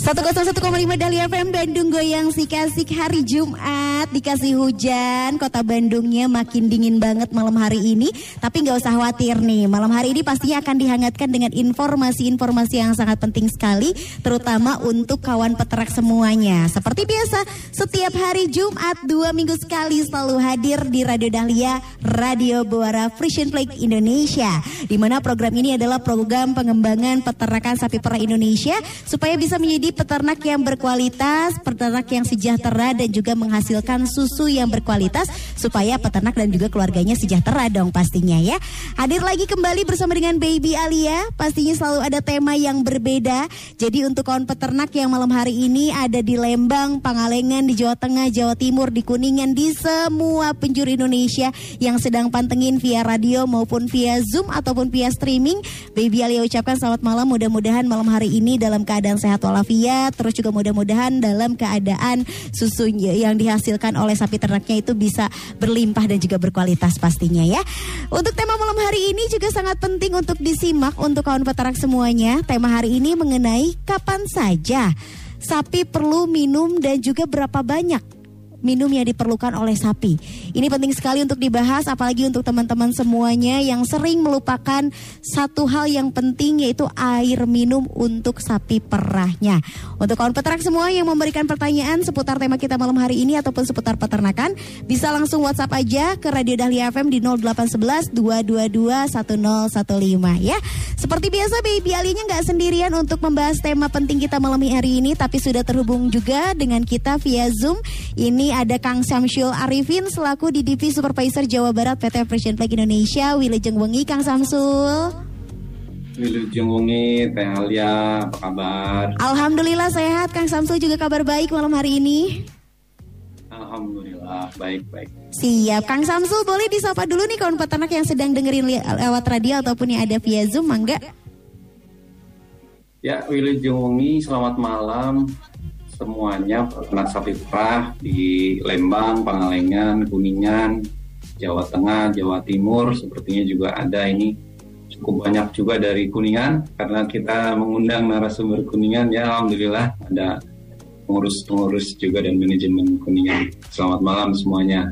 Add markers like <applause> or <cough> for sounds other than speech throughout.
101,5 Dahlia FM Bandung goyang si kasih hari Jumat. Dikasih hujan kota Bandungnya makin dingin banget malam hari ini. Tapi nggak usah khawatir nih malam hari ini pastinya akan dihangatkan dengan informasi-informasi yang sangat penting sekali terutama untuk kawan peternak semuanya. Seperti biasa setiap hari Jumat dua minggu sekali selalu hadir di Radio Dahlia Radio Buara Frisian Flag Indonesia di mana program ini adalah program pengembangan peternakan sapi perah Indonesia supaya bisa menjadi peternak yang berkualitas, peternak yang sejahtera dan juga menghasilkan susu yang berkualitas supaya peternak dan juga keluarganya sejahtera dong pastinya ya. Hadir lagi kembali bersama dengan Baby Alia, pastinya selalu ada tema yang berbeda. Jadi untuk kawan peternak yang malam hari ini ada di Lembang, Pangalengan, di Jawa Tengah, Jawa Timur, di Kuningan, di semua penjuru Indonesia yang sedang pantengin via radio maupun via Zoom ataupun via streaming. Baby Alia ucapkan selamat malam, mudah-mudahan malam hari ini dalam keadaan sehat walafiat walafiat terus juga mudah-mudahan dalam keadaan susu yang dihasilkan oleh sapi ternaknya itu bisa berlimpah dan juga berkualitas pastinya ya. Untuk tema malam hari ini juga sangat penting untuk disimak untuk kawan peternak semuanya. Tema hari ini mengenai kapan saja sapi perlu minum dan juga berapa banyak minum yang diperlukan oleh sapi. Ini penting sekali untuk dibahas apalagi untuk teman-teman semuanya yang sering melupakan satu hal yang penting yaitu air minum untuk sapi perahnya. Untuk kawan peternak semua yang memberikan pertanyaan seputar tema kita malam hari ini ataupun seputar peternakan bisa langsung WhatsApp aja ke Radio Dahlia FM di 0811 222 1015 ya. Seperti biasa Baby Alinya nggak sendirian untuk membahas tema penting kita malam hari ini tapi sudah terhubung juga dengan kita via Zoom. Ini ada Kang Samsul Arifin selaku di DP Supervisor Jawa Barat PT Fresh Flag Indonesia. Wilujeng Wengi Kang Samsul. Wilujeng Wengi, Teh Alia, apa kabar? Alhamdulillah sehat, Kang Samsul juga kabar baik malam hari ini. Alhamdulillah, baik-baik. Siap, Kang Samsul boleh disapa dulu nih kawan peternak yang sedang dengerin lewat radio ataupun yang ada via Zoom, mangga? Ya, Wilujeng Wengi, selamat malam semuanya. Peternak sapi perah di Lembang, Pangalengan, Kuningan, Jawa Tengah, Jawa Timur, sepertinya juga ada ini. Cukup banyak juga dari Kuningan. Karena kita mengundang narasumber Kuningan ya alhamdulillah. Ada pengurus-pengurus juga dan manajemen Kuningan. Selamat malam semuanya.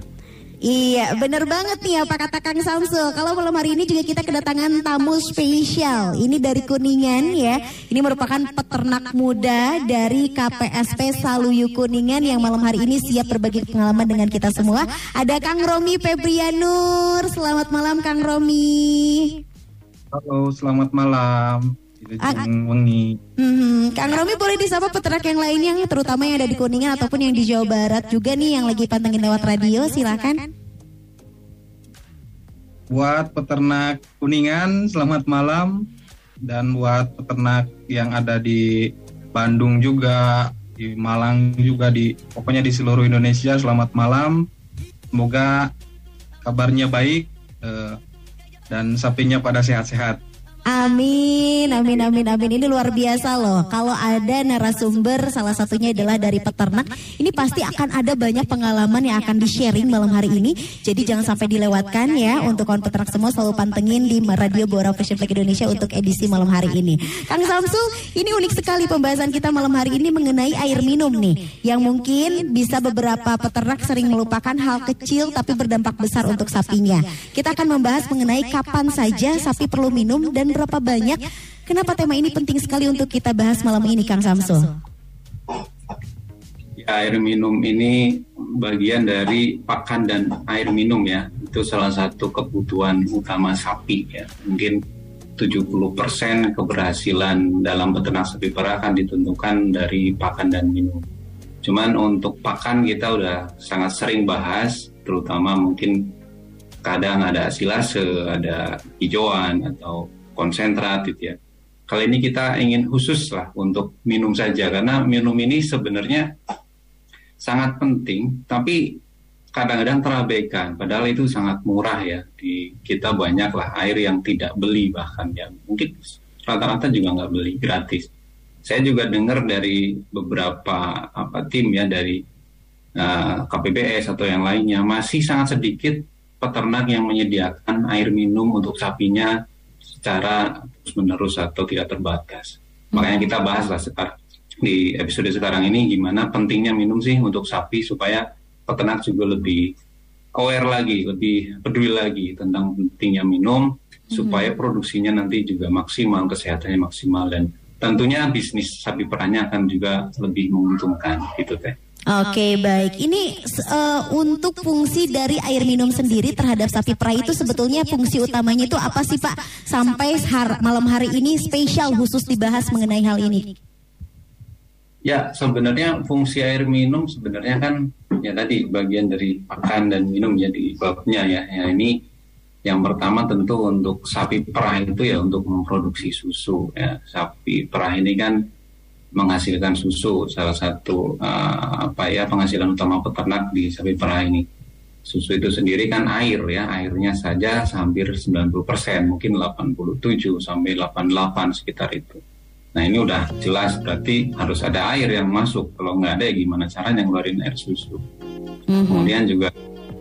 Iya, bener banget nih apa kata Kang Samsul. Kalau malam hari ini juga kita kedatangan tamu spesial. Ini dari Kuningan ya. Ini merupakan peternak muda dari KPSP Saluyu Kuningan yang malam hari ini siap berbagi pengalaman dengan kita semua. Ada Kang Romi Febrianur. Selamat malam Kang Romi. Halo, selamat malam. Wengi. Hmm, Kang Romi boleh disapa peternak yang lainnya, terutama yang ada di Kuningan ataupun yang di Jawa Barat juga nih yang lagi pantengin lewat radio, silakan. Buat peternak Kuningan, selamat malam. Dan buat peternak yang ada di Bandung juga, di Malang juga, di pokoknya di seluruh Indonesia, selamat malam. Semoga kabarnya baik eh, dan sapinya pada sehat-sehat. Amin, amin, amin, amin. Ini luar biasa loh. Kalau ada narasumber, salah satunya adalah dari peternak. Ini pasti akan ada banyak pengalaman yang akan di-sharing malam hari ini. Jadi jangan sampai dilewatkan ya untuk kawan peternak semua selalu pantengin di Radio Bora Fashion Flag Indonesia untuk edisi malam hari ini. Kang Samsul, ini unik sekali pembahasan kita malam hari ini mengenai air minum nih. Yang mungkin bisa beberapa peternak sering melupakan hal kecil tapi berdampak besar untuk sapinya. Kita akan membahas mengenai kapan saja sapi perlu minum dan berapa banyak. Kenapa tema ini penting sekali untuk kita bahas malam ini, Kang Samsul? Ya, air minum ini bagian dari pakan dan air minum ya. Itu salah satu kebutuhan utama sapi ya. Mungkin 70% keberhasilan dalam peternak sapi perah akan ditentukan dari pakan dan minum. Cuman untuk pakan kita udah sangat sering bahas, terutama mungkin kadang ada silase, ada hijauan atau konsentrat gitu ya. Kali ini kita ingin khusus lah untuk minum saja karena minum ini sebenarnya sangat penting, tapi kadang-kadang terabaikan. Padahal itu sangat murah ya. Di kita banyak lah air yang tidak beli bahkan ya. Mungkin rata-rata juga nggak beli gratis. Saya juga dengar dari beberapa apa tim ya dari uh, KPBS atau yang lainnya masih sangat sedikit peternak yang menyediakan air minum untuk sapinya secara terus menerus atau tidak terbatas. Makanya kita bahas lah sekarang di episode sekarang ini gimana pentingnya minum sih untuk sapi supaya peternak juga lebih aware lagi, lebih peduli lagi tentang pentingnya minum mm-hmm. supaya produksinya nanti juga maksimal, kesehatannya maksimal dan tentunya bisnis sapi perahnya akan juga lebih menguntungkan gitu teh. Oke okay, baik, ini uh, untuk fungsi dari air minum sendiri terhadap sapi perah itu sebetulnya fungsi utamanya itu apa sih Pak? Sampai har malam hari ini spesial khusus dibahas mengenai hal ini. Ya sebenarnya fungsi air minum sebenarnya kan ya tadi bagian dari makan dan minum jadi babnya ya. ya ini yang pertama tentu untuk sapi perah itu ya untuk memproduksi susu ya sapi perah ini kan menghasilkan susu salah satu uh, apa ya penghasilan utama peternak di sapi perah ini. Susu itu sendiri kan air ya airnya saja hampir 90% mungkin 87 sampai 88 sekitar itu. Nah ini udah jelas berarti harus ada air yang masuk. Kalau nggak ada ya gimana caranya ngeluarin air susu? Mm-hmm. kemudian juga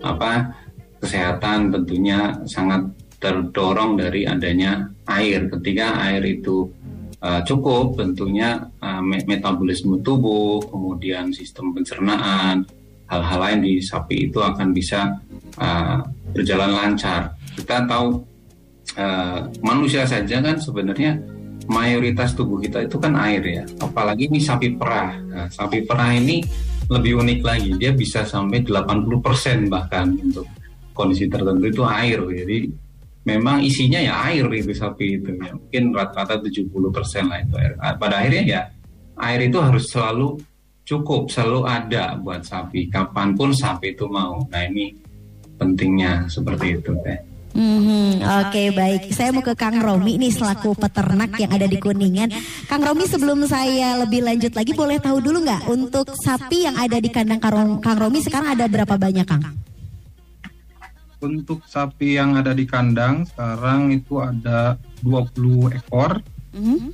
apa kesehatan tentunya sangat terdorong dari adanya air. Ketika air itu uh, cukup tentunya uh, metabolisme tubuh, kemudian sistem pencernaan, hal-hal lain di sapi itu akan bisa uh, berjalan lancar. Kita tahu uh, manusia saja kan sebenarnya mayoritas tubuh kita itu kan air ya, apalagi ini sapi perah. Nah, sapi perah ini lebih unik lagi, dia bisa sampai 80% bahkan untuk kondisi tertentu itu air. Jadi memang isinya ya air itu sapi itu ya. mungkin rata-rata 70% lah itu air. Ah, pada akhirnya ya air itu harus selalu cukup selalu ada buat sapi kapan pun sapi itu mau nah ini pentingnya seperti itu teh Hmm, Oke okay, baik, saya mau ke Kang Romi nih selaku peternak yang ada di Kuningan. Kang Romi sebelum saya lebih lanjut lagi boleh tahu dulu nggak untuk sapi yang ada di kandang Kang Romi sekarang ada berapa banyak Kang? Untuk sapi yang ada di kandang sekarang itu ada 20 ekor. Mm -hmm.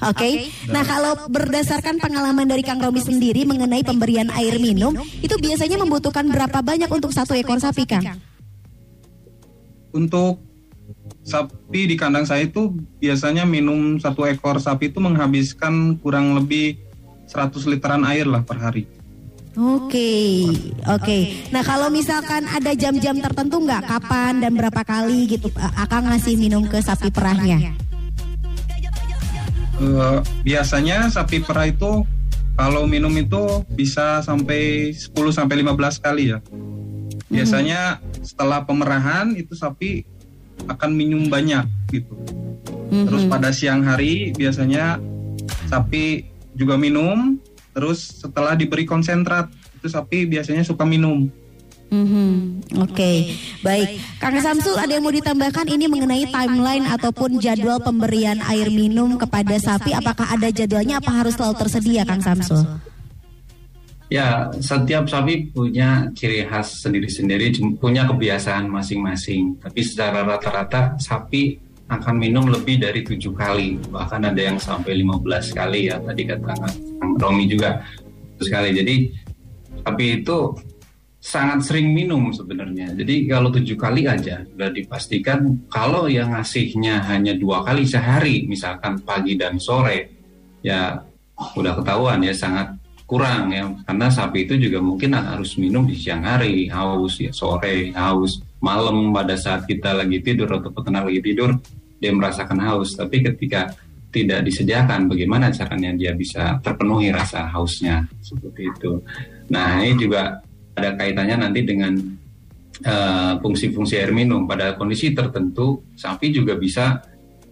Oke, okay. nah kalau berdasarkan pengalaman dari Kang Romi sendiri mengenai pemberian air minum, itu biasanya membutuhkan berapa banyak untuk satu ekor sapi, Kang? Untuk sapi di kandang saya itu biasanya minum satu ekor sapi itu menghabiskan kurang lebih 100 literan air lah per hari. Oke, okay, oke. Okay. Nah kalau misalkan ada jam-jam tertentu nggak kapan dan berapa kali gitu akan ngasih minum ke sapi perahnya? Uh, biasanya sapi perah itu kalau minum itu bisa sampai 10 sampai 15 kali ya. Biasanya hmm. setelah pemerahan itu sapi akan minum banyak gitu. Hmm. Terus pada siang hari biasanya sapi juga minum Terus setelah diberi konsentrat itu sapi biasanya suka minum. Mm-hmm. Oke, okay. baik. Kang Samsul ada yang mau ditambahkan ini mengenai timeline ataupun jadwal pemberian air minum kepada sapi. Apakah ada jadwalnya? Apa harus selalu tersedia, Kang Samsul? Ya, setiap sapi punya ciri khas sendiri-sendiri, punya kebiasaan masing-masing. Tapi secara rata-rata sapi akan minum lebih dari tujuh kali. Bahkan ada yang sampai 15 kali ya tadi kata Romi juga. Sekali jadi tapi itu sangat sering minum sebenarnya. Jadi kalau tujuh kali aja sudah dipastikan kalau yang ngasihnya hanya dua kali sehari misalkan pagi dan sore ya udah ketahuan ya sangat kurang ya. Karena sapi itu juga mungkin harus minum di siang hari haus ya sore haus malam pada saat kita lagi tidur atau peternak lagi tidur dia merasakan haus. Tapi ketika tidak disediakan bagaimana caranya dia bisa terpenuhi rasa hausnya? Seperti itu. Nah ini juga ada kaitannya nanti dengan uh, fungsi-fungsi air minum. Pada kondisi tertentu sapi juga bisa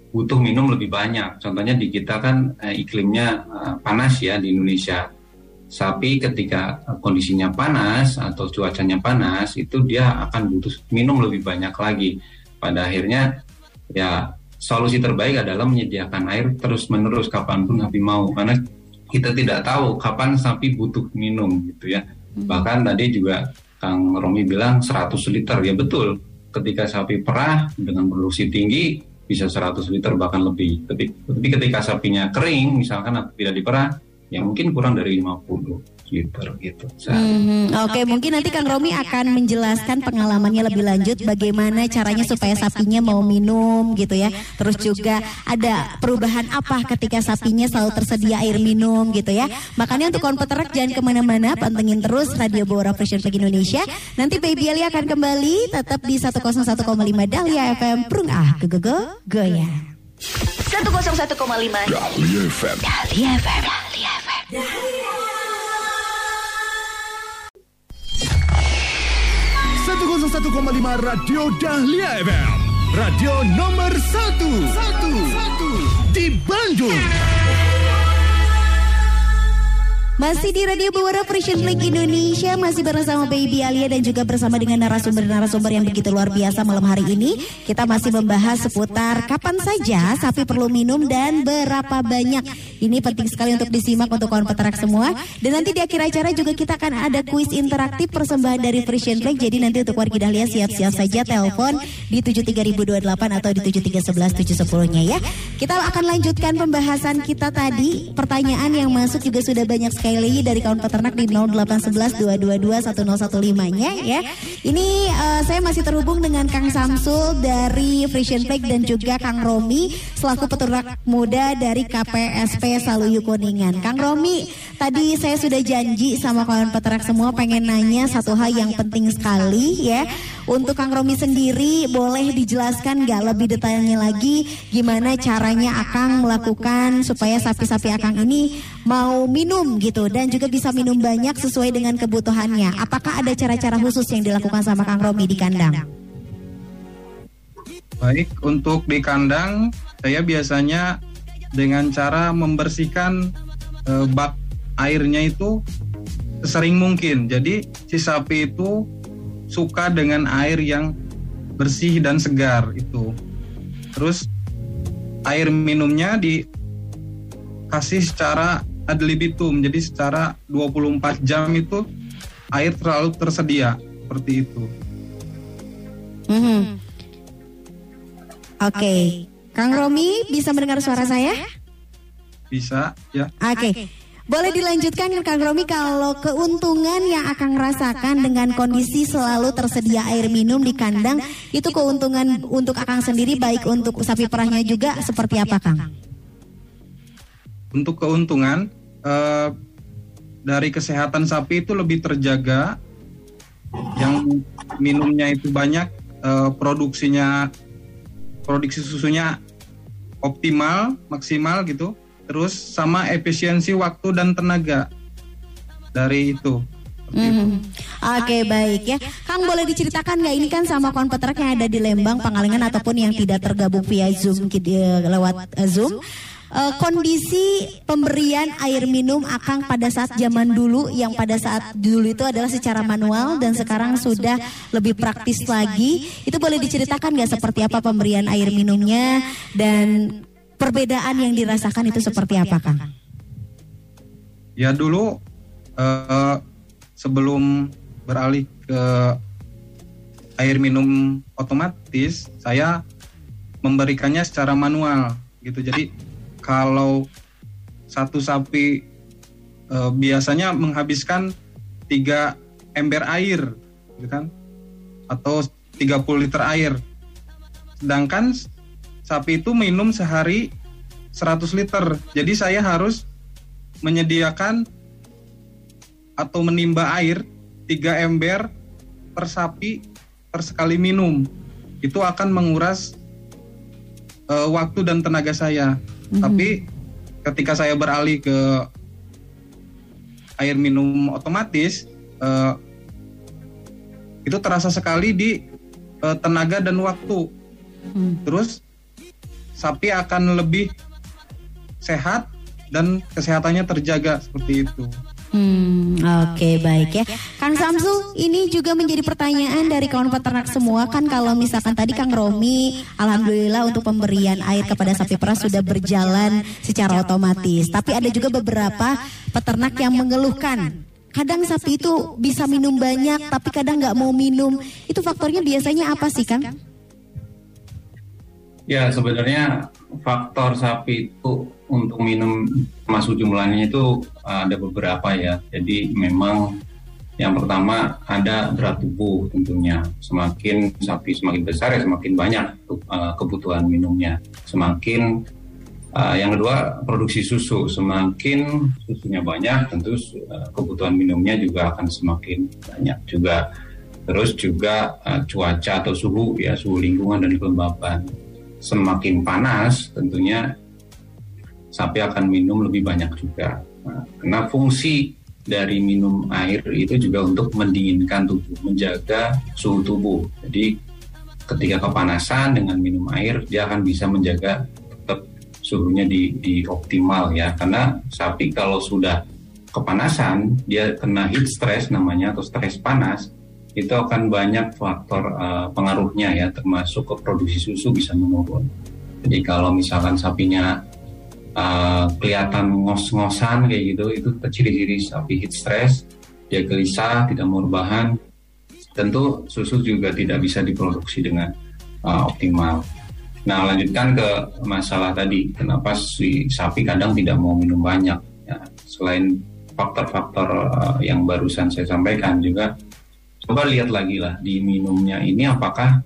butuh minum lebih banyak. Contohnya di kita kan uh, iklimnya uh, panas ya di Indonesia. Sapi ketika kondisinya panas atau cuacanya panas itu dia akan butuh minum lebih banyak lagi. Pada akhirnya ya solusi terbaik adalah menyediakan air terus menerus kapan pun sapi mau karena kita tidak tahu kapan sapi butuh minum gitu ya hmm. bahkan tadi juga Kang Romi bilang 100 liter ya betul. Ketika sapi perah dengan produksi tinggi bisa 100 liter bahkan lebih. Tapi, tapi ketika sapinya kering misalkan tidak diperah ya mungkin kurang dari 50 liter gitu. Hmm, Oke, mungkin nanti Kang Romi akan menjelaskan pengalamannya lebih lanjut bagaimana caranya supaya sapinya mau minum gitu ya. Terus juga ada perubahan apa ketika sapinya selalu tersedia air minum gitu ya. Makanya untuk kawan peternak jangan ke mana-mana, pantengin terus Radio Bora Fresh Flag Indonesia. Nanti Baby Ali akan kembali tetap di 101,5 Dahlia FM. Prung ah, go go go, goyang. 101,5 Dahlia FM. Dahlia FM. Dahlia FM. 101,5 Radio Dahlia FM. Radio nomor 1 satu, satu, di Bandung. Masih di Radio Bawara Fresh Flag Indonesia Masih bersama Baby Alia dan juga bersama dengan narasumber-narasumber yang begitu luar biasa malam hari ini. Kita masih membahas seputar kapan saja sapi perlu minum dan berapa banyak. Ini penting sekali untuk disimak untuk kawan peternak semua. Dan nanti di akhir acara juga kita akan ada kuis interaktif persembahan dari Fresh Flag Jadi nanti untuk warga Dahlia siap-siap saja telepon di 73028 atau di 7311710 nya ya. Kita akan lanjutkan pembahasan kita tadi. Pertanyaan yang masuk juga sudah banyak sekali lagi dari kawan peternak di 0811 222 1015 nya ya. Ini eh, saya masih terhubung dengan Kang Samsul dari Frisian Flag dan juga Kang Romi selaku peternak muda dari KPSP Saluyu Kuningan. Kang Romi, tadi saya sudah janji sama kawan peternak semua pengen nanya satu hal yang penting sekali ya. Untuk Kang Romi sendiri boleh dijelaskan nggak lebih detailnya lagi gimana caranya Akang melakukan supaya sapi-sapi Akang ini mau minum gitu dan juga bisa minum banyak sesuai dengan kebutuhannya. Apakah ada cara-cara khusus yang dilakukan sama Kang Romi di kandang? Baik, untuk di kandang saya biasanya dengan cara membersihkan eh, bak airnya itu sesering mungkin. Jadi si sapi itu suka dengan air yang bersih dan segar itu. Terus air minumnya dikasih secara ad libitum. Jadi secara 24 jam itu air terlalu tersedia seperti itu. Mhm. Oke, Kang Romi bisa mendengar suara saya? Bisa ya. Oke. Boleh dilanjutkan Kang Romi kalau keuntungan yang akan rasakan dengan kondisi selalu tersedia air minum di kandang itu keuntungan untuk Akang sendiri baik untuk sapi perahnya juga seperti apa Kang? Untuk keuntungan eh, dari kesehatan sapi itu lebih terjaga. Yang minumnya itu banyak, eh, produksinya produksi susunya optimal, maksimal gitu. Terus sama efisiensi waktu dan tenaga dari itu. Mhm. Oke baik ya, Kang boleh diceritakan nggak ini kan sama kawan peternak yang ada di Lembang, Pangalengan ataupun yang tidak tergabung via Zoom eh, lewat eh, Zoom. Eh, kondisi pemberian air minum Akang pada saat zaman dulu yang pada saat dulu itu adalah secara manual dan sekarang sudah lebih praktis lagi. Itu boleh diceritakan nggak seperti apa pemberian air minumnya dan perbedaan yang dirasakan itu seperti apa Kang? Ya dulu eh, sebelum beralih ke air minum otomatis, saya memberikannya secara manual gitu. Jadi kalau satu sapi eh, biasanya menghabiskan 3 ember air, gitu kan? Atau 30 liter air. Sedangkan sapi itu minum sehari 100 liter. Jadi saya harus menyediakan atau menimba air 3 ember per sapi per sekali minum. Itu akan menguras eh, waktu dan tenaga saya. Tapi ketika saya beralih ke air minum otomatis eh, itu terasa sekali di eh, tenaga dan waktu. Terus sapi akan lebih sehat dan kesehatannya terjaga seperti itu. Hmm, oke baik ya. Kang Samsul, ini juga menjadi pertanyaan dari kawan peternak semua kan kalau misalkan tadi Kang Romi, alhamdulillah untuk pemberian air kepada sapi perah sudah berjalan secara otomatis. Tapi ada juga beberapa peternak yang mengeluhkan kadang sapi itu bisa minum banyak tapi kadang nggak mau minum. Itu faktornya biasanya apa sih Kang? Ya sebenarnya faktor sapi itu untuk minum masuk jumlahnya itu uh, ada beberapa ya. Jadi memang yang pertama ada berat tubuh tentunya. Semakin sapi semakin besar ya semakin banyak uh, kebutuhan minumnya. Semakin uh, yang kedua produksi susu. Semakin susunya banyak tentu uh, kebutuhan minumnya juga akan semakin banyak juga. Terus juga cuaca atau suhu ya suhu lingkungan dan kelembaban semakin panas tentunya sapi akan minum lebih banyak juga. Nah, karena fungsi dari minum air itu juga untuk mendinginkan tubuh, menjaga suhu tubuh. Jadi ketika kepanasan dengan minum air dia akan bisa menjaga tetap suhunya di, di optimal ya. Karena sapi kalau sudah kepanasan dia kena heat stress namanya atau stres panas itu akan banyak faktor uh, pengaruhnya ya termasuk ke produksi susu bisa menurun. Jadi kalau misalkan sapinya uh, kelihatan ngos-ngosan kayak gitu itu ciri-ciri sapi heat stress, dia gelisah, tidak mau rebahan, tentu susu juga tidak bisa diproduksi dengan uh, optimal. Nah lanjutkan ke masalah tadi, kenapa si sapi kadang tidak mau minum banyak? Ya, selain faktor-faktor uh, yang barusan saya sampaikan juga coba lihat lagi lah di minumnya ini apakah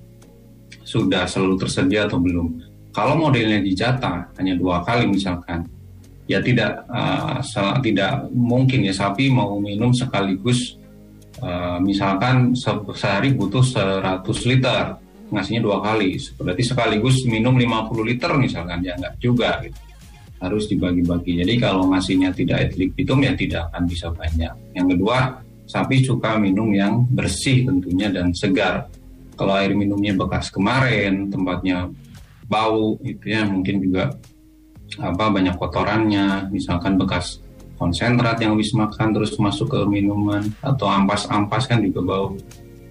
sudah selalu tersedia atau belum. Kalau modelnya dijata hanya dua kali misalkan, ya tidak uh, tidak mungkin ya sapi mau minum sekaligus uh, misalkan se sehari butuh 100 liter ngasihnya dua kali berarti sekaligus minum 50 liter misalkan ya enggak juga gitu. harus dibagi-bagi jadi kalau ngasihnya tidak etik lipitum ya tidak akan bisa banyak yang kedua sapi suka minum yang bersih tentunya dan segar. Kalau air minumnya bekas kemarin, tempatnya bau, itu ya mungkin juga apa banyak kotorannya, misalkan bekas konsentrat yang habis makan terus masuk ke minuman atau ampas-ampas kan juga bau.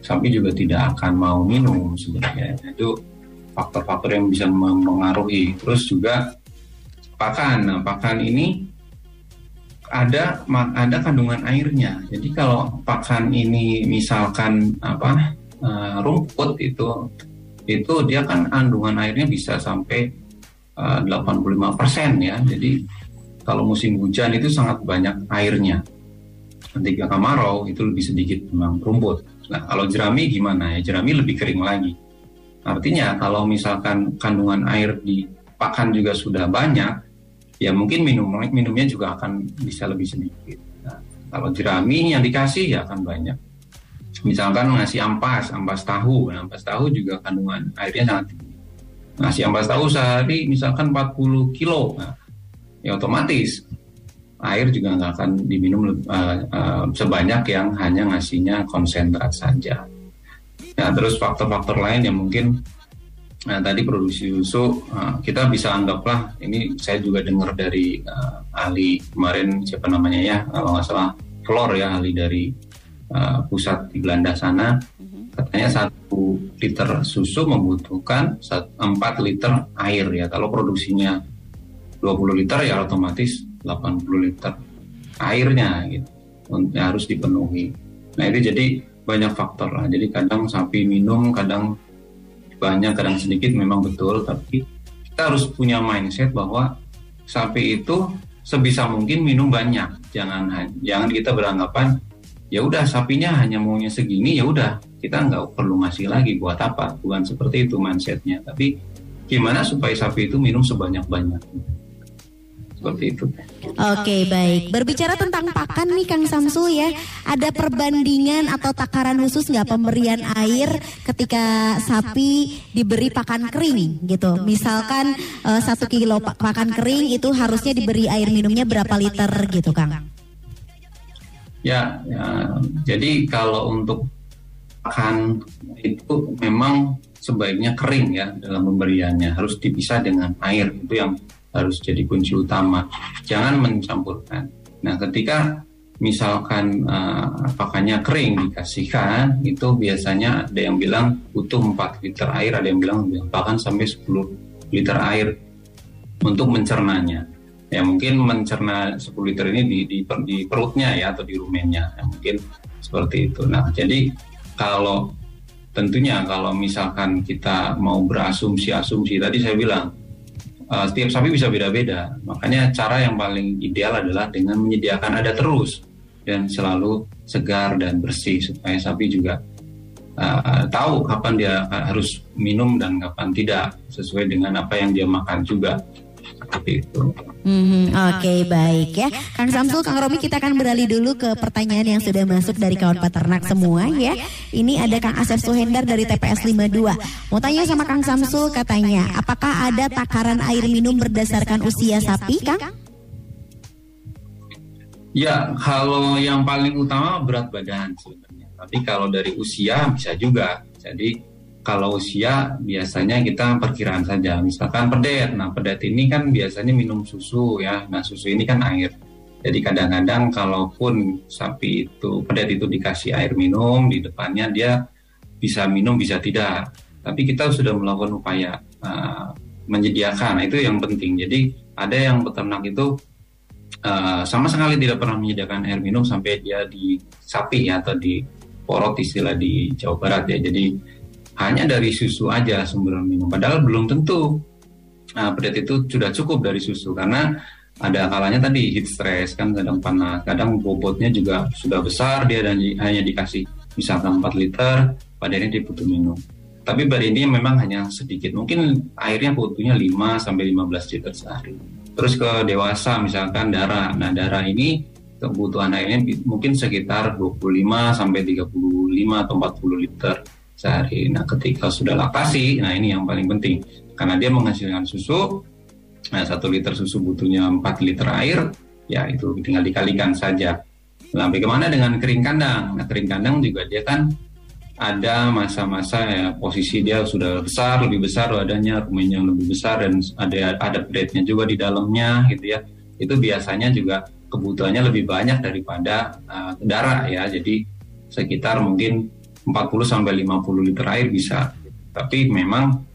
Sapi juga tidak akan mau minum sebenarnya. Itu faktor-faktor yang bisa mempengaruhi. Terus juga pakan. Nah, pakan ini ada ada kandungan airnya. Jadi kalau pakan ini misalkan apa uh, rumput itu itu dia kan kandungan airnya bisa sampai eh, uh, 85% ya. Jadi kalau musim hujan itu sangat banyak airnya. Ketika kemarau itu lebih sedikit memang rumput. Nah kalau jerami gimana ya? Jerami lebih kering lagi. Artinya kalau misalkan kandungan air di pakan juga sudah banyak, ya mungkin minum minumnya juga akan bisa lebih sedikit. Nah, kalau jerami yang dikasih ya akan banyak. Misalkan ngasih ampas, ampas tahu, nah, ampas tahu juga kandungan airnya sangat tinggi. Ngasih ampas tahu sehari misalkan 40 kilo, nah, ya otomatis air juga nggak akan diminum uh, uh, sebanyak yang hanya ngasihnya konsentrat saja. Nah, terus faktor-faktor lain yang mungkin Nah tadi produksi susu uh, kita bisa anggaplah ini saya juga dengar dari uh, ahli kemarin siapa namanya ya kalau nggak salah Flor ya ahli dari uh, pusat di Belanda sana katanya satu liter susu membutuhkan 4 liter air ya kalau produksinya 20 liter ya otomatis 80 liter airnya gitu harus dipenuhi. Nah itu jadi banyak faktor lah. Jadi kadang sapi minum, kadang banyak kadang sedikit memang betul tapi kita harus punya mindset bahwa sapi itu sebisa mungkin minum banyak. Jangan jangan kita beranggapan ya udah sapinya hanya maunya segini ya udah kita nggak perlu ngasih lagi buat apa. Bukan seperti itu mindsetnya tapi gimana supaya sapi itu minum sebanyak banyak seperti itu. Oke baik. Berbicara tentang pakan nih Kang Samsu ya, ada perbandingan atau takaran khusus nggak pemberian air ketika sapi diberi pakan kering gitu. Misalkan uh, satu kilo pakan kering itu harusnya diberi air minumnya berapa liter gitu Kang? Ya, ya jadi kalau untuk pakan itu memang sebaiknya kering ya dalam pemberiannya harus dipisah dengan air itu yang harus jadi kunci utama. Jangan mencampurkan. Nah, ketika misalkan uh, pakannya kering dikasihkan, itu biasanya ada yang bilang butuh 4 liter air, ada yang bilang bahkan sampai 10 liter air untuk mencernanya. ya mungkin mencerna 10 liter ini di, di, di perutnya ya atau di rumennya ya, mungkin seperti itu. Nah jadi kalau tentunya kalau misalkan kita mau berasumsi-asumsi tadi saya bilang setiap sapi bisa beda-beda. Makanya cara yang paling ideal adalah dengan menyediakan ada terus dan selalu segar dan bersih supaya sapi juga uh, tahu kapan dia harus minum dan kapan tidak sesuai dengan apa yang dia makan juga seperti itu. Mhm, Oke baik ya Kang Samsul, Kang Romi kita akan beralih dulu ke pertanyaan yang sudah masuk dari kawan peternak semua ya Ini ada Kang Asep Suhendar dari TPS 52 Mau tanya sama Kang Samsul katanya Apakah ada takaran air minum berdasarkan usia sapi Kang? Ya, kalau yang paling utama berat badan sebenarnya. Tapi kalau dari usia bisa juga. Jadi kalau usia biasanya kita perkiraan saja. Misalkan pedet. Nah, pedet ini kan biasanya minum susu ya. Nah, susu ini kan air. Jadi kadang-kadang kalaupun sapi itu pedet itu dikasih air minum di depannya dia bisa minum bisa tidak. Tapi kita sudah melakukan upaya uh, menyediakan. Nah, itu yang penting. Jadi ada yang peternak itu Uh, sama sekali tidak pernah menyediakan air minum sampai dia di sapi ya atau di porot istilah di Jawa Barat ya. Jadi hanya dari susu aja sumber minum. Padahal belum tentu uh, pedet itu sudah cukup dari susu karena ada kalanya tadi heat stress kan kadang panas, kadang bobotnya juga sudah besar dia dan hanya dikasih misalkan 4 liter, pada ini butuh minum. Tapi ini memang hanya sedikit, mungkin airnya butuhnya 5 sampai 15 liter sehari. Terus ke dewasa misalkan darah. Nah, darah ini kebutuhan airnya mungkin sekitar 25 sampai 35 atau 40 liter sehari. Nah, ketika sudah laktasi, nah ini yang paling penting karena dia menghasilkan susu. Nah, satu liter susu butuhnya 4 liter air, ya itu tinggal dikalikan saja. Nah, bagaimana dengan kering kandang? Nah, kering kandang juga dia kan ada masa-masa ya posisi dia sudah besar lebih besar wadahnya rumennya lebih besar dan ada ada juga di dalamnya gitu ya itu biasanya juga kebutuhannya lebih banyak daripada uh, darah ya jadi sekitar mungkin 40 sampai 50 liter air bisa tapi memang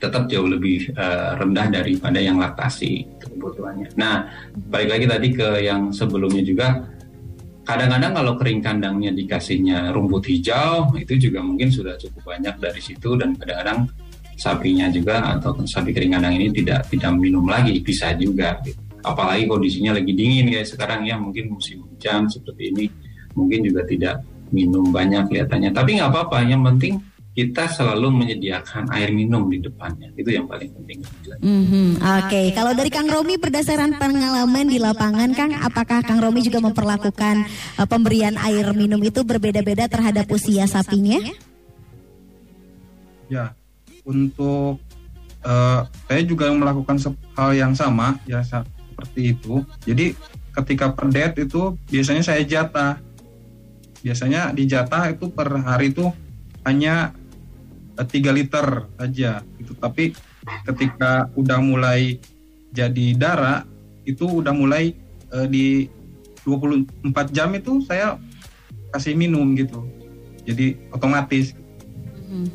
tetap jauh lebih uh, rendah daripada yang laktasi kebutuhannya. Nah, balik lagi tadi ke yang sebelumnya juga kadang-kadang kalau kering kandangnya dikasihnya rumput hijau itu juga mungkin sudah cukup banyak dari situ dan kadang-kadang sapinya juga atau sapi kering kandang ini tidak tidak minum lagi bisa juga apalagi kondisinya lagi dingin kayak sekarang ya mungkin musim hujan seperti ini mungkin juga tidak minum banyak kelihatannya tapi nggak apa-apa yang penting kita selalu menyediakan air minum di depannya itu yang paling penting Mhm, Oke, kalau dari Kang Romi berdasarkan pengalaman di lapangan, Kang, apakah Kang Romi juga memperlakukan eh, pemberian air minum itu berbeda-beda terhadap usia sapinya? Ya, untuk eh, saya juga melakukan hal yang sama ya seperti itu. Jadi ketika pedet itu biasanya saya jatah. Biasanya dijatah itu per hari itu hanya eh, 3 liter saja gitu. Tapi ketika udah mulai jadi darah itu udah mulai eh, di 24 jam itu saya kasih minum gitu. Jadi otomatis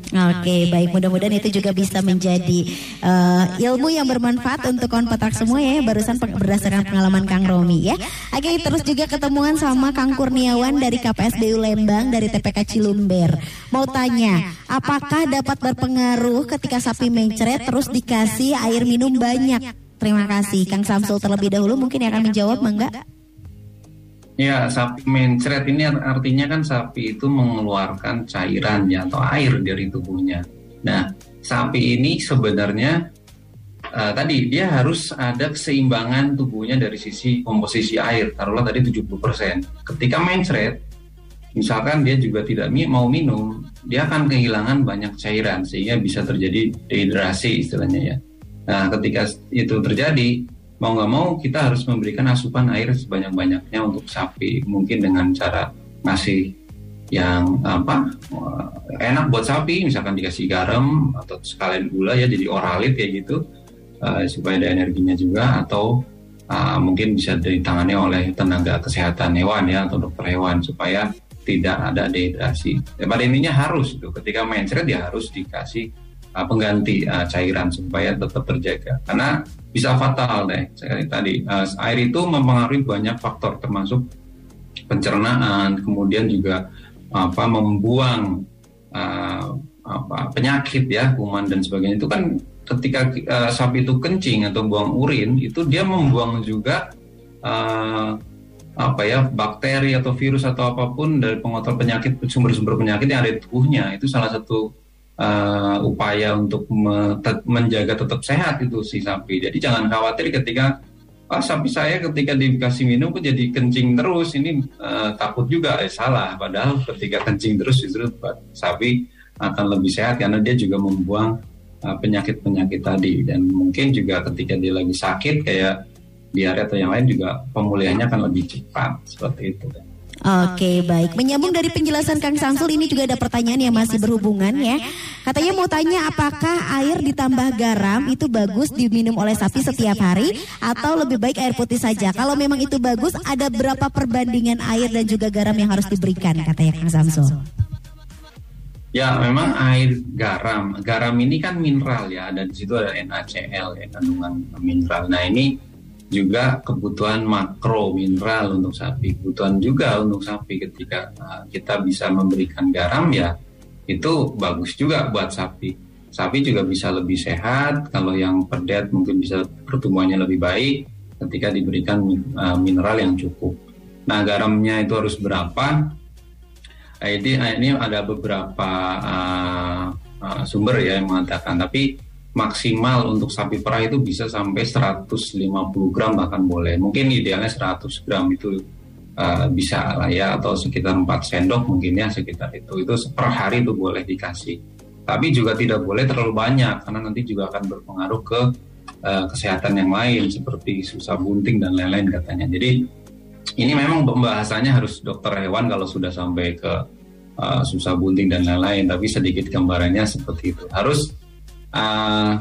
Oke, baik. Mudah-mudahan itu juga bisa menjadi eh, ilmu yang bermanfaat untuk kawan petak semua ya. Barusan peng- berdasarkan pengalaman Kang Romi ya. Oke, terus juga ketemuan sama Kang Kurniawan dari KPSDU Lembang dari TPK Cilumber. Mau tanya, apakah dapat berpengaruh ketika sapi mencret terus dikasih air minum banyak? Terima kasih, Kang Samsul terlebih dahulu mungkin yang akan menjawab, Mangga. Ya, sapi mencret ini art- artinya kan sapi itu mengeluarkan cairan ya atau air dari tubuhnya. Nah, sapi ini sebenarnya eh, tadi dia harus ada keseimbangan tubuhnya dari sisi komposisi air. Taruhlah tadi 70%. Ketika mencret, misalkan dia juga tidak mau minum, dia akan kehilangan banyak cairan sehingga bisa terjadi dehidrasi istilahnya ya. Nah, ketika itu terjadi, mau nggak mau kita harus memberikan asupan air sebanyak-banyaknya untuk sapi. Mungkin dengan cara ngasih yang apa eh, enak buat sapi, misalkan dikasih garam atau sekalian gula ya jadi oralit kayak gitu eh, supaya ada energinya juga atau eh, mungkin bisa ditangani oleh tenaga kesehatan hewan ya atau dokter hewan supaya tidak ada dehidrasi. Ya, pada intinya harus itu ketika mencret ya harus dikasih uh, pengganti uh, cairan supaya tetap terjaga. Karena bisa fatal deh. Sekali tadi uh, air itu mempengaruhi banyak faktor termasuk pencernaan, kemudian juga apa membuang uh, apa penyakit ya, kuman dan sebagainya itu kan ketika uh, sapi itu kencing atau buang urin itu dia membuang juga uh, apa ya bakteri atau virus atau apa pun dari pengotor penyakit sumber-sumber penyakit yang ada di tubuhnya itu salah satu uh, upaya untuk me menjaga tetap sehat itu si sapi. Jadi jangan khawatir ketika ah sapi saya ketika dikasih minum kok jadi kencing terus ini uh, takut juga eh salah padahal ketika kencing terus justru sapi akan lebih sehat karena dia juga membuang eh, penyakit-penyakit uh, tadi dan mungkin juga ketika dia lagi sakit kayak diare atau yang lain juga pemulihannya akan lebih cepat seperti itu. Oke baik. Menyambung dari penjelasan Kang Samsul Ini juga ada pertanyaan yang masih berhubungan ya. Katanya mau tanya apakah air ditambah garam Itu bagus diminum oleh sapi setiap hari Atau lebih baik air putih saja? Kalau memang itu bagus Ada berapa perbandingan air dan juga garam yang harus diberikan? Katanya Kang Samsul. Ya, memang air garam. Garam ini kan mineral ya, dan di situ ada NaCl ya, kandungan mineral. Nah, ini juga kebutuhan makro mineral untuk sapi, kebutuhan juga untuk sapi ketika uh, kita bisa memberikan garam ya itu bagus juga buat sapi. Sapi juga bisa lebih sehat kalau yang perdet mungkin bisa pertumbuhannya lebih baik ketika diberikan uh, mineral yang cukup. Nah garamnya itu harus berapa? Ini, ini ada beberapa uh, sumber ya yang mengatakan, tapi maksimal untuk sapi perah itu bisa sampai 150 gram bahkan boleh. Mungkin idealnya 100 gram itu uh, bisa lah ya atau sekitar 4 sendok mungkin ya sekitar itu. Itu per hari itu boleh dikasih. Tapi juga tidak boleh terlalu banyak karena nanti juga akan berpengaruh ke uh, kesehatan yang lain seperti susah bunting dan lain-lain katanya. Jadi ini memang pembahasannya harus dokter hewan kalau sudah sampai ke uh, susah bunting dan lain-lain. Tapi sedikit gambarannya seperti itu. Harus uh,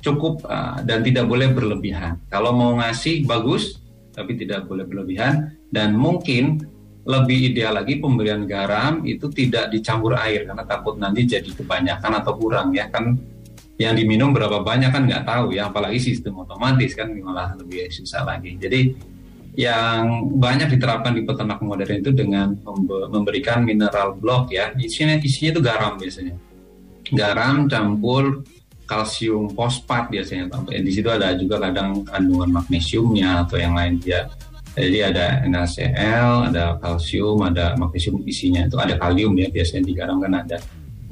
cukup uh, dan tidak boleh berlebihan. Kalau mau ngasih bagus, tapi tidak boleh berlebihan. Dan mungkin lebih ideal lagi pemberian garam itu tidak dicampur air karena takut nanti jadi kebanyakan atau kurang ya. Kan yang diminum berapa banyak kan nggak tahu ya. Apalagi sistem otomatis kan malah lebih susah lagi. Jadi yang banyak diterapkan di peternak modern itu dengan memberikan mineral block ya. Isinya isinya itu garam biasanya garam campur kalsium fosfat biasanya di situ ada juga kadang kandungan magnesiumnya atau yang lain ya. Jadi ada NaCl ada kalsium ada magnesium isinya. Itu ada kalium ya biasanya di garam kan ada.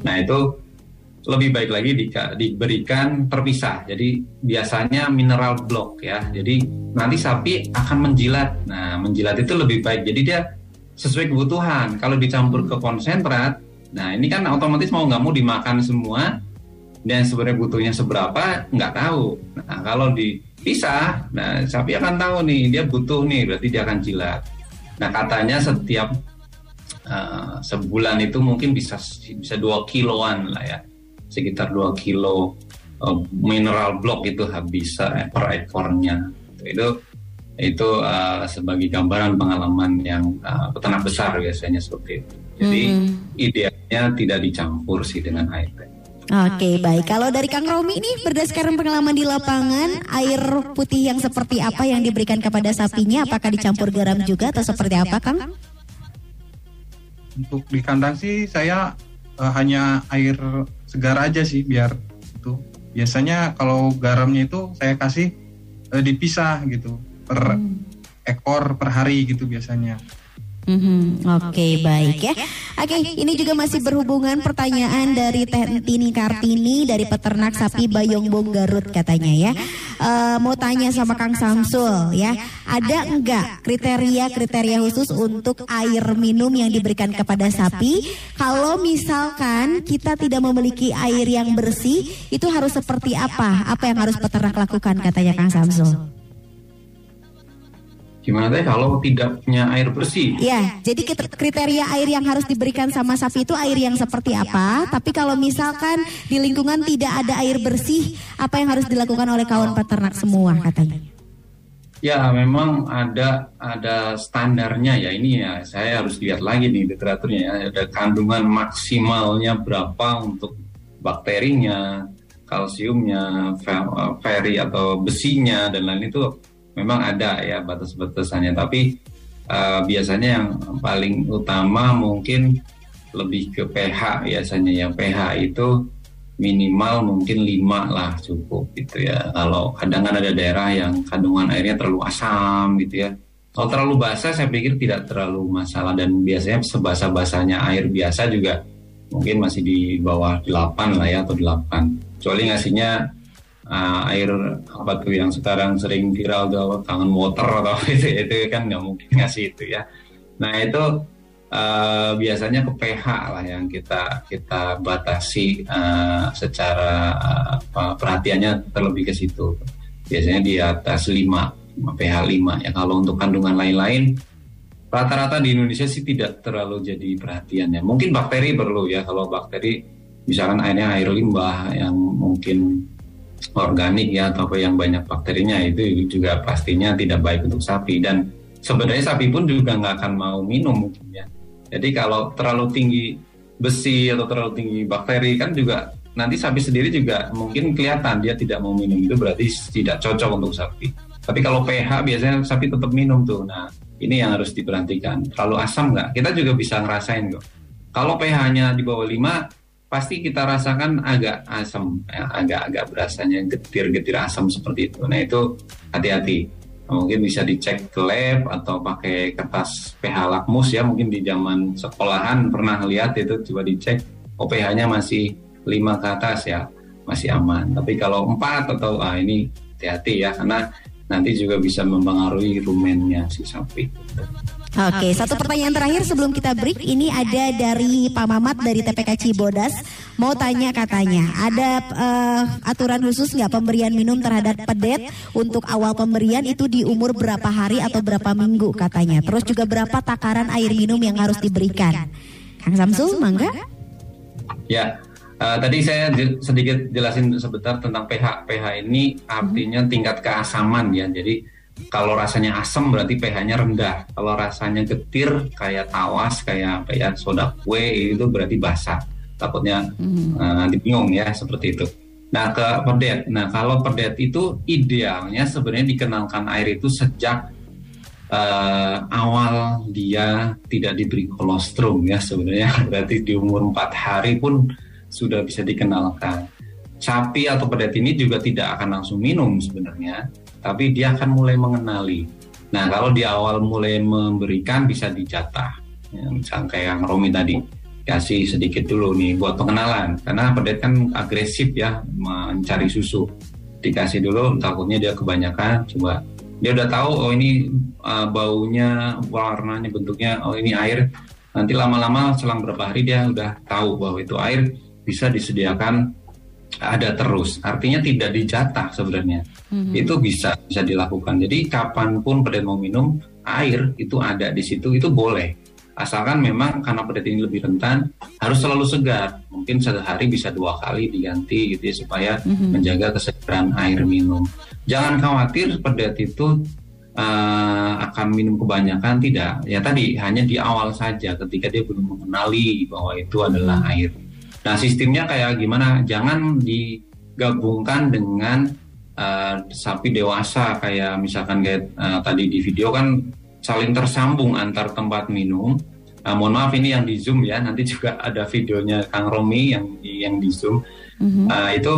Nah itu lebih baik lagi di, diberikan terpisah. Jadi biasanya mineral block ya. Jadi nanti sapi akan menjilat. Nah menjilat itu lebih baik. Jadi dia sesuai kebutuhan. Kalau dicampur ke konsentrat Nah ini kan otomatis mau nggak mau dimakan semua dan sebenarnya butuhnya seberapa nggak tahu. Nah kalau dipisah, nah sapi akan tahu nih dia butuh nih berarti dia akan jilat. Nah katanya setiap uh, sebulan itu mungkin bisa bisa dua kiloan lah ya, sekitar dua kilo uh, mineral block itu habis uh, per ekornya. Itu itu uh, sebagai gambaran pengalaman yang uh, peternak besar biasanya seperti itu. Jadi hmm. idealnya tidak dicampur sih dengan air. Oke okay, baik. Kalau dari Kang Romi ini berdasarkan pengalaman di lapangan, air putih yang seperti apa yang diberikan kepada sapinya? Apakah dicampur garam juga atau seperti apa, Kang? Untuk di kandang sih saya uh, hanya air segar aja sih biar itu. Biasanya kalau garamnya itu saya kasih uh, dipisah gitu per hmm. ekor per hari gitu biasanya. Mm-hmm. Oke okay, baik ya. Oke okay, ini juga masih berhubungan pertanyaan dari Tini Kartini dari peternak sapi Bayongbong Garut katanya ya. Uh, mau tanya sama Kang Samsul ya. Ada enggak kriteria-kriteria khusus untuk air minum yang diberikan kepada sapi? Kalau misalkan kita tidak memiliki air yang bersih, itu harus seperti apa? Apa yang harus peternak lakukan katanya Kang Samsul? Gimana teh kalau tidak punya air bersih? Ya, jadi kriteria air yang harus diberikan sama sapi itu air yang seperti apa? Tapi kalau misalkan di lingkungan tidak ada air bersih, apa yang harus dilakukan oleh kawan peternak semua katanya? Ya, memang ada ada standarnya ya. Ini ya saya harus lihat lagi nih literaturnya ya. Ada kandungan maksimalnya berapa untuk bakterinya, kalsiumnya, eh, feri atau besinya dan lain itu memang ada ya batas-batasannya. Tapi eh, biasanya yang paling utama mungkin lebih ke pH biasanya yang pH itu minimal mungkin 5 lah cukup gitu ya. Kalau kadang kan ada daerah yang kandungan airnya terlalu asam gitu ya. Kalau terlalu basah saya pikir tidak terlalu masalah dan biasanya sebasah-basahnya air biasa juga mungkin masih di bawah 8 lah ya atau 8. Kecuali ngasihnya uh, air apa tuh yang sekarang sering viral tuh kangen water atau itu itu kan nggak mungkin ngasih itu ya. Nah itu uh, biasanya ke pH lah yang kita kita batasi uh, secara uh, perhatiannya terlebih ke situ. Biasanya di atas 5 pH 5 ya kalau untuk kandungan lain-lain rata-rata di Indonesia sih tidak terlalu jadi perhatian ya. Mungkin bakteri perlu ya kalau bakteri misalkan airnya air limbah yang mungkin organik ya atau yang banyak bakterinya itu juga pastinya tidak baik untuk sapi dan sebenarnya sapi pun juga nggak akan mau minum mungkin ya. Jadi kalau terlalu tinggi besi atau terlalu tinggi bakteri kan juga nanti sapi sendiri juga mungkin kelihatan dia tidak mau minum itu berarti tidak cocok untuk sapi. Tapi kalau pH biasanya sapi tetap minum tuh. Nah ini yang harus diperhatikan. Terlalu asam nggak? Kita juga bisa ngerasain kok. Kalau pH-nya di bawah 5 pasti kita rasakan agak asam, ya, agak-agak berasanya getir-getir asam seperti itu. Nah itu hati-hati. Mungkin bisa dicek ke lab atau pakai kertas pH lakmus ya. Mungkin di zaman sekolahan pernah lihat itu coba dicek. Oh pH-nya masih 5 ke atas ya, masih aman. Tapi kalau 4 atau ah ini hati-hati ya karena nanti juga bisa mempengaruhi rumennya si sapi. Oke, satu pertanyaan terakhir sebelum kita break. Ini ada dari Pak Mamat dari TPK Cibodas. Mau tanya katanya, ada eh, aturan khusus nggak pemberian minum terhadap pedet untuk awal pemberian itu di umur berapa hari atau berapa minggu katanya. Terus juga berapa takaran air minum yang harus diberikan. Kang Samsul, mangga? Ya, uh, tadi saya sedikit jelasin sebentar tentang pH. pH ini artinya tingkat keasaman ya. Jadi kalau rasanya asam berarti pH-nya rendah. Kalau rasanya getir kayak tawas, kayak apa ya soda kue itu berarti basah. Takutnya uh, nanti bingung ya seperti itu. Nah ke pedet. Nah kalau pedet itu idealnya sebenarnya dikenalkan air itu sejak eh, awal dia tidak diberi kolostrum ya sebenarnya <laughs> berarti di umur 4 hari pun sudah bisa dikenalkan. Sapi atau pedet ini juga tidak akan langsung minum sebenarnya, tapi dia akan mulai mengenali. Nah kalau di awal mulai memberikan bisa dijatah, ya, misalnya kayak yang Romi tadi kasih sedikit dulu nih buat pengenalan, karena pedet kan agresif ya mencari susu, dikasih dulu takutnya dia kebanyakan, coba dia udah tahu oh ini uh, baunya, warnanya, bentuknya, oh ini air. Nanti lama-lama selang berapa hari dia udah tahu bahwa itu air bisa disediakan ada terus. Artinya tidak dijatah sebenarnya. Itu bisa bisa dilakukan. Jadi kapan pun pedet mau minum air itu ada di situ itu boleh. Asalkan memang karena pedet ini lebih rentan harus selalu segar. Mungkin sehari bisa dua kali diganti gitu ya supaya menjaga kesegaran air minum. Jangan khawatir pedet itu uh, akan minum kebanyakan tidak. Ya tadi hanya di awal saja ketika dia belum mengenali bahwa itu adalah air. Nah sistemnya kayak gimana? Jangan digabungkan dengan uh, sapi dewasa kayak misalkan kayak uh, tadi di video kan saling tersambung antar tempat minum. Nah, mohon maaf ini yang di zoom ya. Nanti juga ada videonya Kang Romi yang di, yang di zoom. Uh, itu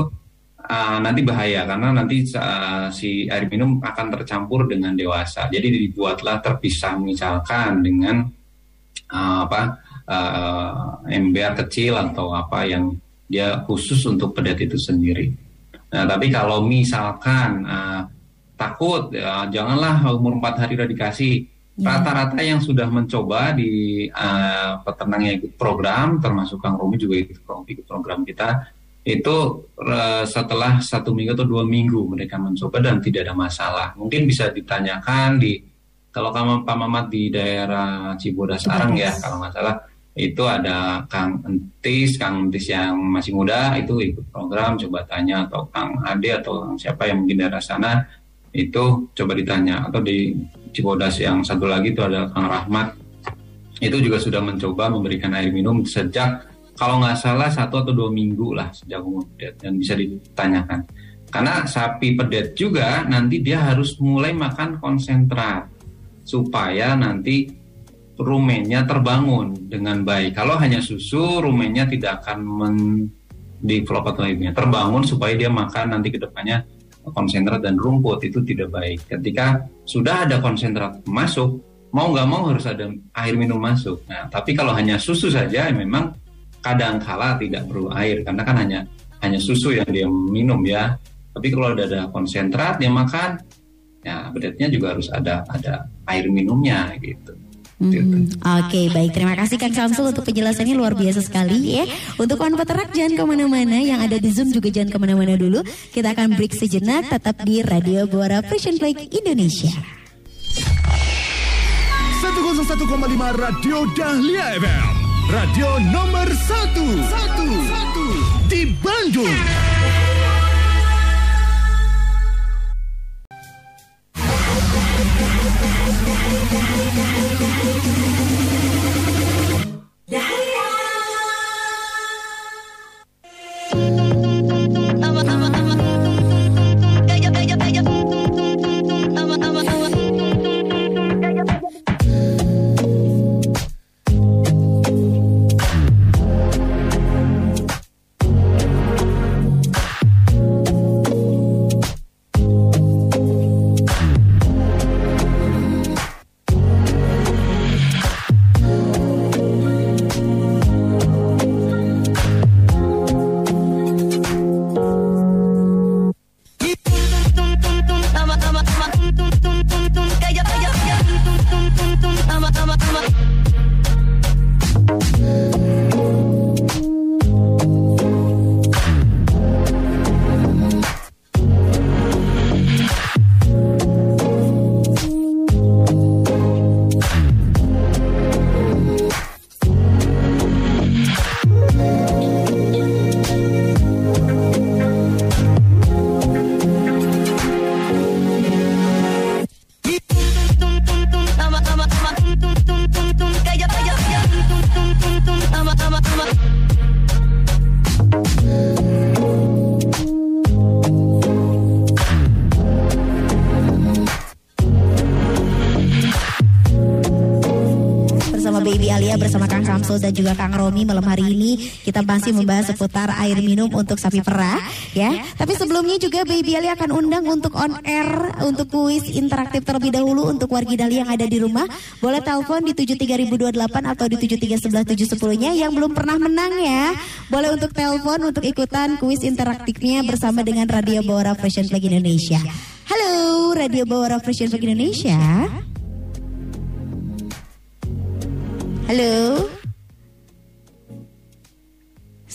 uh, nanti bahaya karena nanti uh, si air minum akan tercampur dengan dewasa. Jadi dibuatlah terpisah misalkan dengan uh, apa uh, ember kecil atau apa yang dia khusus untuk pedet itu sendiri. Nah, tapi kalau misalkan uh, takut, ya, janganlah umur 4 hari udah dikasih. Rata-rata yang sudah mencoba di uh, peternak yang ikut program, termasuk Kang Romi juga ikut, ikut program kita, itu uh, setelah satu minggu atau dua minggu mereka mencoba dan tidak ada masalah. Mungkin bisa ditanyakan di kalau kamu Pak Mamat di daerah Cibodas Arang ya kalau nggak salah itu ada Kang Entis, Kang Entis yang masih muda itu ikut program coba tanya atau Kang Ade atau siapa yang mungkin daerah sana itu coba ditanya atau di Cibodas yang satu lagi itu ada Kang Rahmat itu juga sudah mencoba memberikan air minum sejak kalau nggak salah satu atau dua minggu lah sejak umur dan bisa ditanyakan. Karena sapi pedet juga nanti dia harus mulai makan konsentrat supaya nanti rumennya terbangun dengan baik. Kalau hanya susu, rumennya tidak akan mendevelop atau ibunya terbangun supaya dia makan nanti ke depannya konsentrat dan rumput itu tidak baik. Ketika sudah ada konsentrat masuk, mau nggak mau harus ada air minum masuk. Nah, tapi kalau hanya susu saja, memang kadang kala tidak perlu air karena kan hanya hanya susu yang dia minum ya. Tapi kalau ada, ada konsentrat dia makan, ya bedetnya juga harus ada ada air minumnya gitu. Hmm, Oke baik. Terima kasih Kang Samsul untuk penjelasannya luar biasa sekali ya. Untuk kawan peternak jangan ke mana-mana. Yang ada di Zoom juga jangan ke mana-mana dulu. Kita akan break sejenak tetap di Radio Buara Fresh Play Indonesia. 101,5 Radio Dahlia FM Radio nomor 1 1 di Bandung bersama Samsul dan juga Kang Romi malam hari ini kita masih membahas seputar air minum untuk sapi perah ya. Tapi sebelumnya juga Baby Alia akan undang untuk on air untuk kuis interaktif terlebih dahulu untuk wargi Dali yang ada di rumah. Boleh telepon di 73028 atau di 7311710-nya yang belum pernah menang ya. Boleh untuk telepon untuk ikutan kuis interaktifnya bersama dengan Radio Bawara Fashion Flag Indonesia. Halo Radio Bawara Fashion Flag Indonesia. Halo.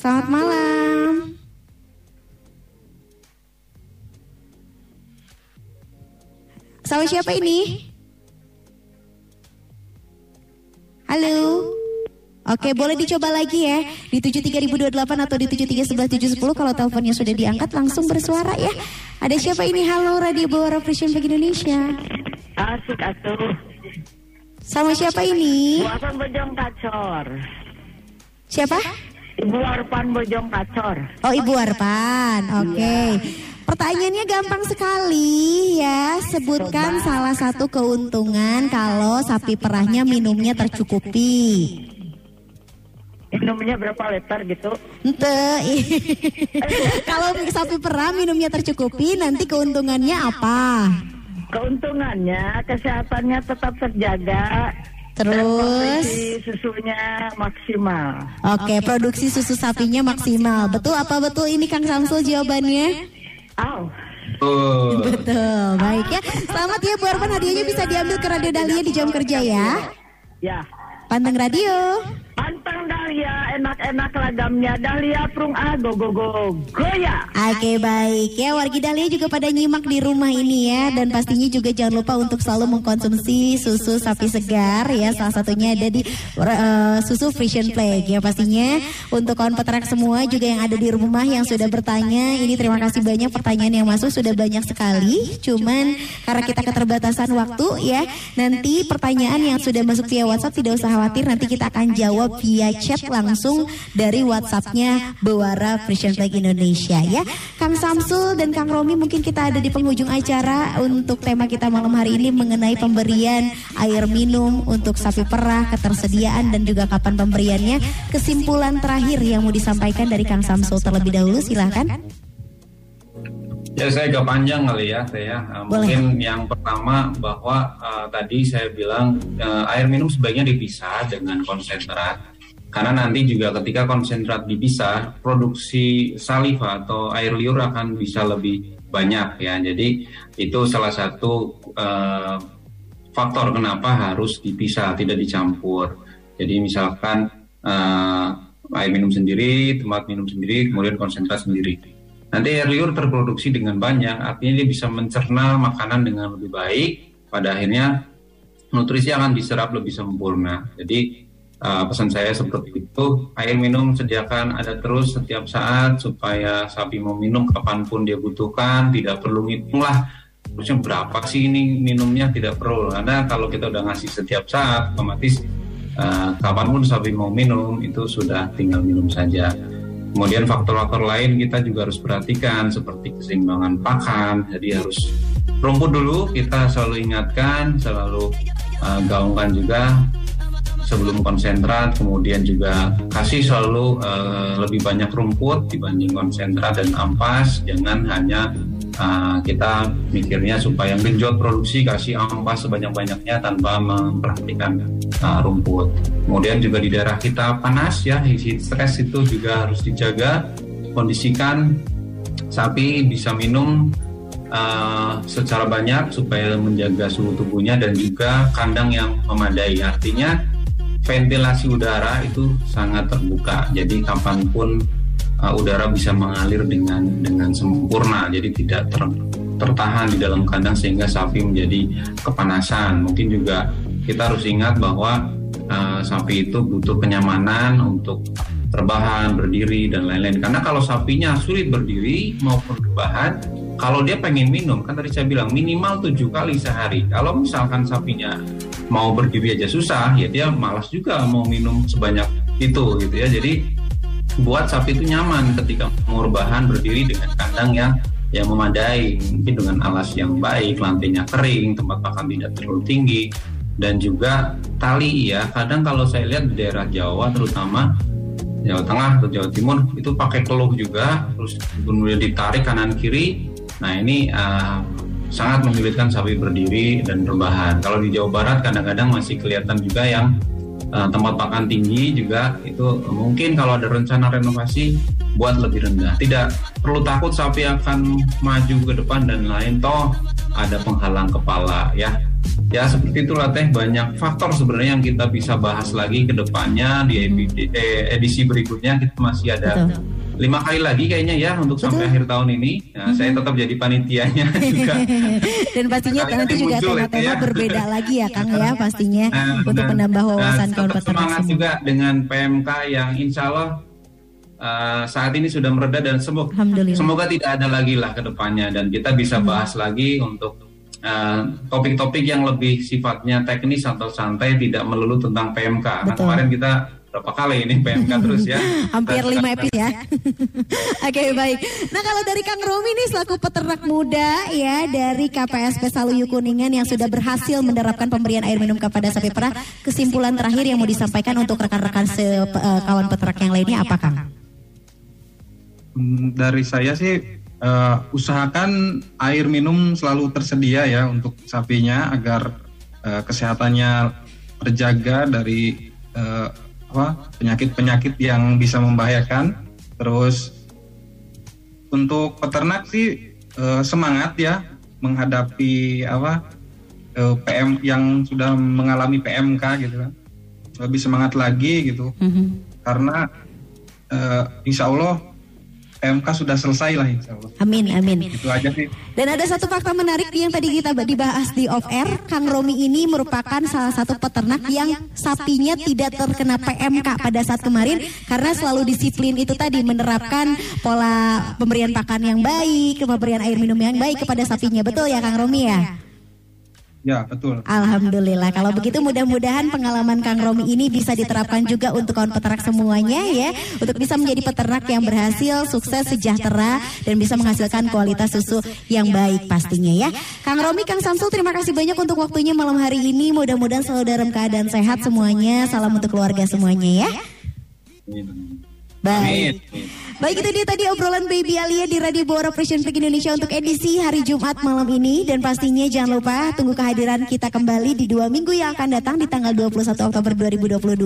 Selamat malam. Sama siapa ini? Halo. Oke, boleh dicoba lagi ya di 73028 atau di 7311710 kalau teleponnya sudah diangkat langsung bersuara ya. Ada siapa ini? Halo Radio Bawara Fashion Flag Indonesia. Asik atuh. Sama siapa ini? Arpan Bojong Kacor. Siapa? Ibu Arpan Bojong Kacor. Oh Ibu Arpan, oke. Pertanyaannya gampang sekali ya. Sebutkan salah satu keuntungan kalau sapi perahnya minumnya tercukupi. Minumnya berapa liter gitu? Ente. <laughs> kalau sapi perah minumnya tercukupi, nanti keuntungannya apa? Keuntungannya kesehatannya tetap terjaga. Dan Terus, produksi susunya maksimal. oke produksi susu sapinya maksimal. Betul apa betul ini Kang Samsul jawabannya? Aw, Oh, <laughs> Betul, baik ya. Selamat ya Bu Arpan, hadiahnya bisa diambil ke Radio Dahlia di jam kerja ya. ya. Panteng radio. Pantang Dahlia, enak-enak ragamnya. Dahlia Prung A, go go go, goya. Oke baik. Ya wargi Dahlia juga pada nyimak di rumah ini ya. Dan pastinya juga jangan lupa untuk selalu mengkonsumsi susu sapi segar ya. Salah satunya ada di eh, susu Frisian Plague ya pastinya. Untuk kawan peternak semua juga yang ada di rumah yang sudah bertanya ini terima kasih banyak pertanyaan yang masuk sudah banyak sekali. Cuman karena kita keterbatasan waktu ya nanti pertanyaan yang sudah masuk via WhatsApp tidak usah khawatir nanti kita akan jawab via chat chat langsung dari WhatsAppnya Bewara Frisian Flag Indonesia ya. Kang Samsul dan Kang Romi mungkin kita ada di penghujung acara untuk tema kita malam hari ini mengenai pemberian air minum untuk sapi perah, ketersediaan dan juga kapan pemberiannya. Kesimpulan terakhir yang mau disampaikan dari Kang Samsul terlebih dahulu silahkan. Ya saya agak panjang kali ya saya. Uh, Boleh. mungkin yang pertama bahwa uh, tadi saya bilang uh, air minum sebaiknya dipisah dengan konsentrat. Karena nanti juga ketika konsentrat dipisah, produksi saliva atau air liur akan bisa lebih banyak ya. Jadi itu salah satu uh, faktor kenapa harus dipisah, tidak dicampur. Jadi misalkan uh, air minum sendiri, tempat minum sendiri, kemudian konsentrat sendiri. Nanti air liur terproduksi dengan banyak, artinya dia bisa mencerna makanan dengan lebih baik. Pada akhirnya nutrisi akan diserap lebih sempurna. Jadi uh, pesan saya seperti itu, air minum sediakan ada terus setiap saat supaya sapi mau minum kapan pun dia butuhkan, tidak perlu ngitung lah terusnya berapa sih ini minumnya? Tidak perlu. Karena kalau kita udah ngasih setiap saat otomatis uh, kapan pun sapi mau minum itu sudah tinggal minum saja. Kemudian faktor-faktor lain kita juga harus perhatikan seperti keseimbangan pakan. Jadi harus rumput dulu kita selalu ingatkan selalu uh, gaungkan juga sebelum konsentrat kemudian juga kasih selalu uh, lebih banyak rumput dibanding konsentrat dan ampas. Jangan hanya uh, kita mikirnya supaya genjot produksi kasih ampas sebanyak-banyaknya tanpa memperhatikan uh, rumput. Kemudian juga di daerah kita panas ya heat stress itu juga harus dijaga. Kondisikan sapi bisa minum uh, secara banyak supaya menjaga suhu tubuhnya dan juga kandang yang memadai. Artinya ventilasi udara itu sangat terbuka. Jadi kapan pun uh, udara bisa mengalir dengan dengan sempurna. Jadi tidak ter, tertahan di dalam kandang sehingga sapi menjadi kepanasan. Mungkin juga kita harus ingat bahwa uh, sapi itu butuh kenyamanan untuk terbahan, berdiri dan lain-lain. Karena kalau sapinya sulit berdiri maupun rebahan, kalau dia pengen minum, kan tadi saya bilang minimal tujuh kali sehari. Kalau misalkan sapinya mau berdiri aja susah, ya dia malas juga mau minum sebanyak itu gitu ya. Jadi buat sapi itu nyaman ketika mau rebahan berdiri dengan kandang yang yang memadai, mungkin dengan alas yang baik, lantainya kering, tempat pakan tidak terlalu tinggi, dan juga tali ya. Kadang kalau saya lihat di daerah Jawa terutama Jawa Tengah atau Jawa Timur itu pakai keluh juga, terus kemudian ditarik kanan kiri. Nah ini uh, sangat menyulitkan sapi berdiri dan rebahan. Kalau di Jawa Barat kadang-kadang masih kelihatan juga yang uh, tempat pakan tinggi juga itu mungkin kalau ada rencana renovasi buat lebih rendah. Tidak perlu takut sapi akan maju ke depan dan lain toh ada penghalang kepala ya. Ya seperti itulah teh banyak faktor sebenarnya yang kita bisa bahas lagi ke depannya di edisi, eh, edisi berikutnya kita masih ada Betul. Lima kali lagi kayaknya ya untuk sampai akhir tahun ini. Nah, Saya tetap jadi panitianya <laughs> juga. <laughs> Dan pastinya Sekali nanti juga tema-tema ya. berbeda <laughs> lagi ya Kang ya pastinya Nah, untuk dan- menambah wawasan dan kawan tetap peternak semangat semua. juga dengan PMK yang insya Allah uh, saat ini sudah mereda dan semoga semoga tidak ada lagi lah ke depannya dan kita bisa bahas lagi untuk uh, topik-topik yang lebih sifatnya teknis atau santai tidak melulu tentang PMK. Nah, Betul. kemarin kita berapa kali ini PMK terus ya. <laughs> Hampir Dan- lima <laughs> episode ya. <laughs> Oke baik. Nah kalau dari Kang Romi nih selaku peternak muda ya dari KPSP Saluyu Kuningan yang sudah berhasil menerapkan pemberian air minum kepada sapi perah. Kesimpulan terakhir yang mau disampaikan untuk rekan-rekan se eh, kawan peternak yang lainnya apa Kang? Hmm, Dari saya sih eh, usahakan air minum selalu tersedia ya untuk sapinya agar eh, kesehatannya terjaga dari eh, apa penyakit-penyakit yang bisa membahayakan. Terus untuk peternak sih eh, semangat ya menghadapi apa eh, PM yang sudah mengalami PMK gitu kan. Lebih semangat lagi gitu karena eh, insya Allah PMK sudah selesai lah insya Allah. Amin amin. Itu aja sih. Dan ada satu fakta menarik yang tadi kita dibahas di off air, Kang Romi ini merupakan salah satu peternak yang sapinya tidak terkena PMK pada saat kemarin karena selalu disiplin itu tadi menerapkan pola pemberian pakan yang baik, pemberian air minum yang baik kepada sapinya. Betul ya Kang Romi ya? Ya, betul. Alhamdulillah. Kalau begitu mudah-mudahan pengalaman Kang Romi ini bisa diterapkan juga untuk kawan peternak semuanya ya. Untuk bisa menjadi peternak yang berhasil, sukses, sejahtera dan bisa menghasilkan kualitas susu yang baik pastinya ya. Kang Romi, Kang Samsul terima kasih banyak untuk waktunya malam hari ini. Mudah-mudahan selalu dalam keadaan sehat semuanya. Salam untuk keluarga semuanya ya. Baik. Baik itu dia tadi obrolan Baby Alia di Radio Bora Fresh Flag Indonesia untuk edisi hari Jumat malam ini dan pastinya jangan lupa tunggu kehadiran kita kembali di dua minggu yang akan datang di tanggal 21 Oktober 2022.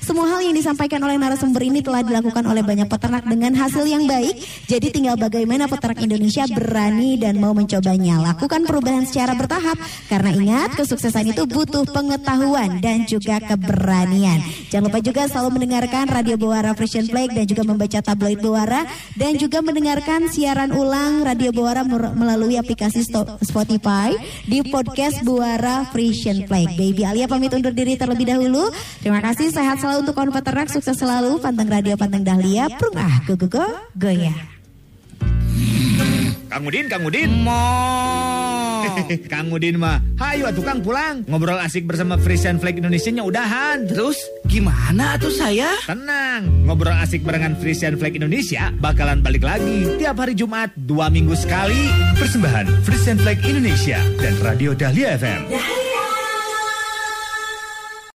Semua hal yang disampaikan oleh narasumber ini telah dilakukan oleh banyak peternak dengan hasil yang baik. Jadi tinggal bagaimana peternak Indonesia berani dan mau mencobanya. Lakukan perubahan secara bertahap karena ingat kesuksesan itu butuh pengetahuan dan juga keberanian. Jangan lupa juga selalu mendengarkan Radio Bora Fresh Flag dan juga membaca tabloid Bawara dan juga mendengarkan siaran ulang Radio Bawara melalui aplikasi Spotify di podcast Bawara Frisian Flag. Baby Alia pamit undur diri terlebih dahulu. Terima kasih, sehat selalu untuk kawan peternak, sukses selalu. Panteng Radio, panteng Dahlia, prung ah, go go go, goyah. Kang Udin, Kang Udin. Mo. <laughs> Kang Udin mah, hayu atuh Kang pulang. Ngobrol asik bersama Frisian Flag Indonesia nya udahan. Terus gimana tuh saya? Tenang, ngobrol asik barengan Frisian Flag Indonesia bakalan balik lagi tiap hari Jumat dua minggu sekali. Persembahan Frisian Flag Indonesia dan Radio Dahlia FM. Dahlia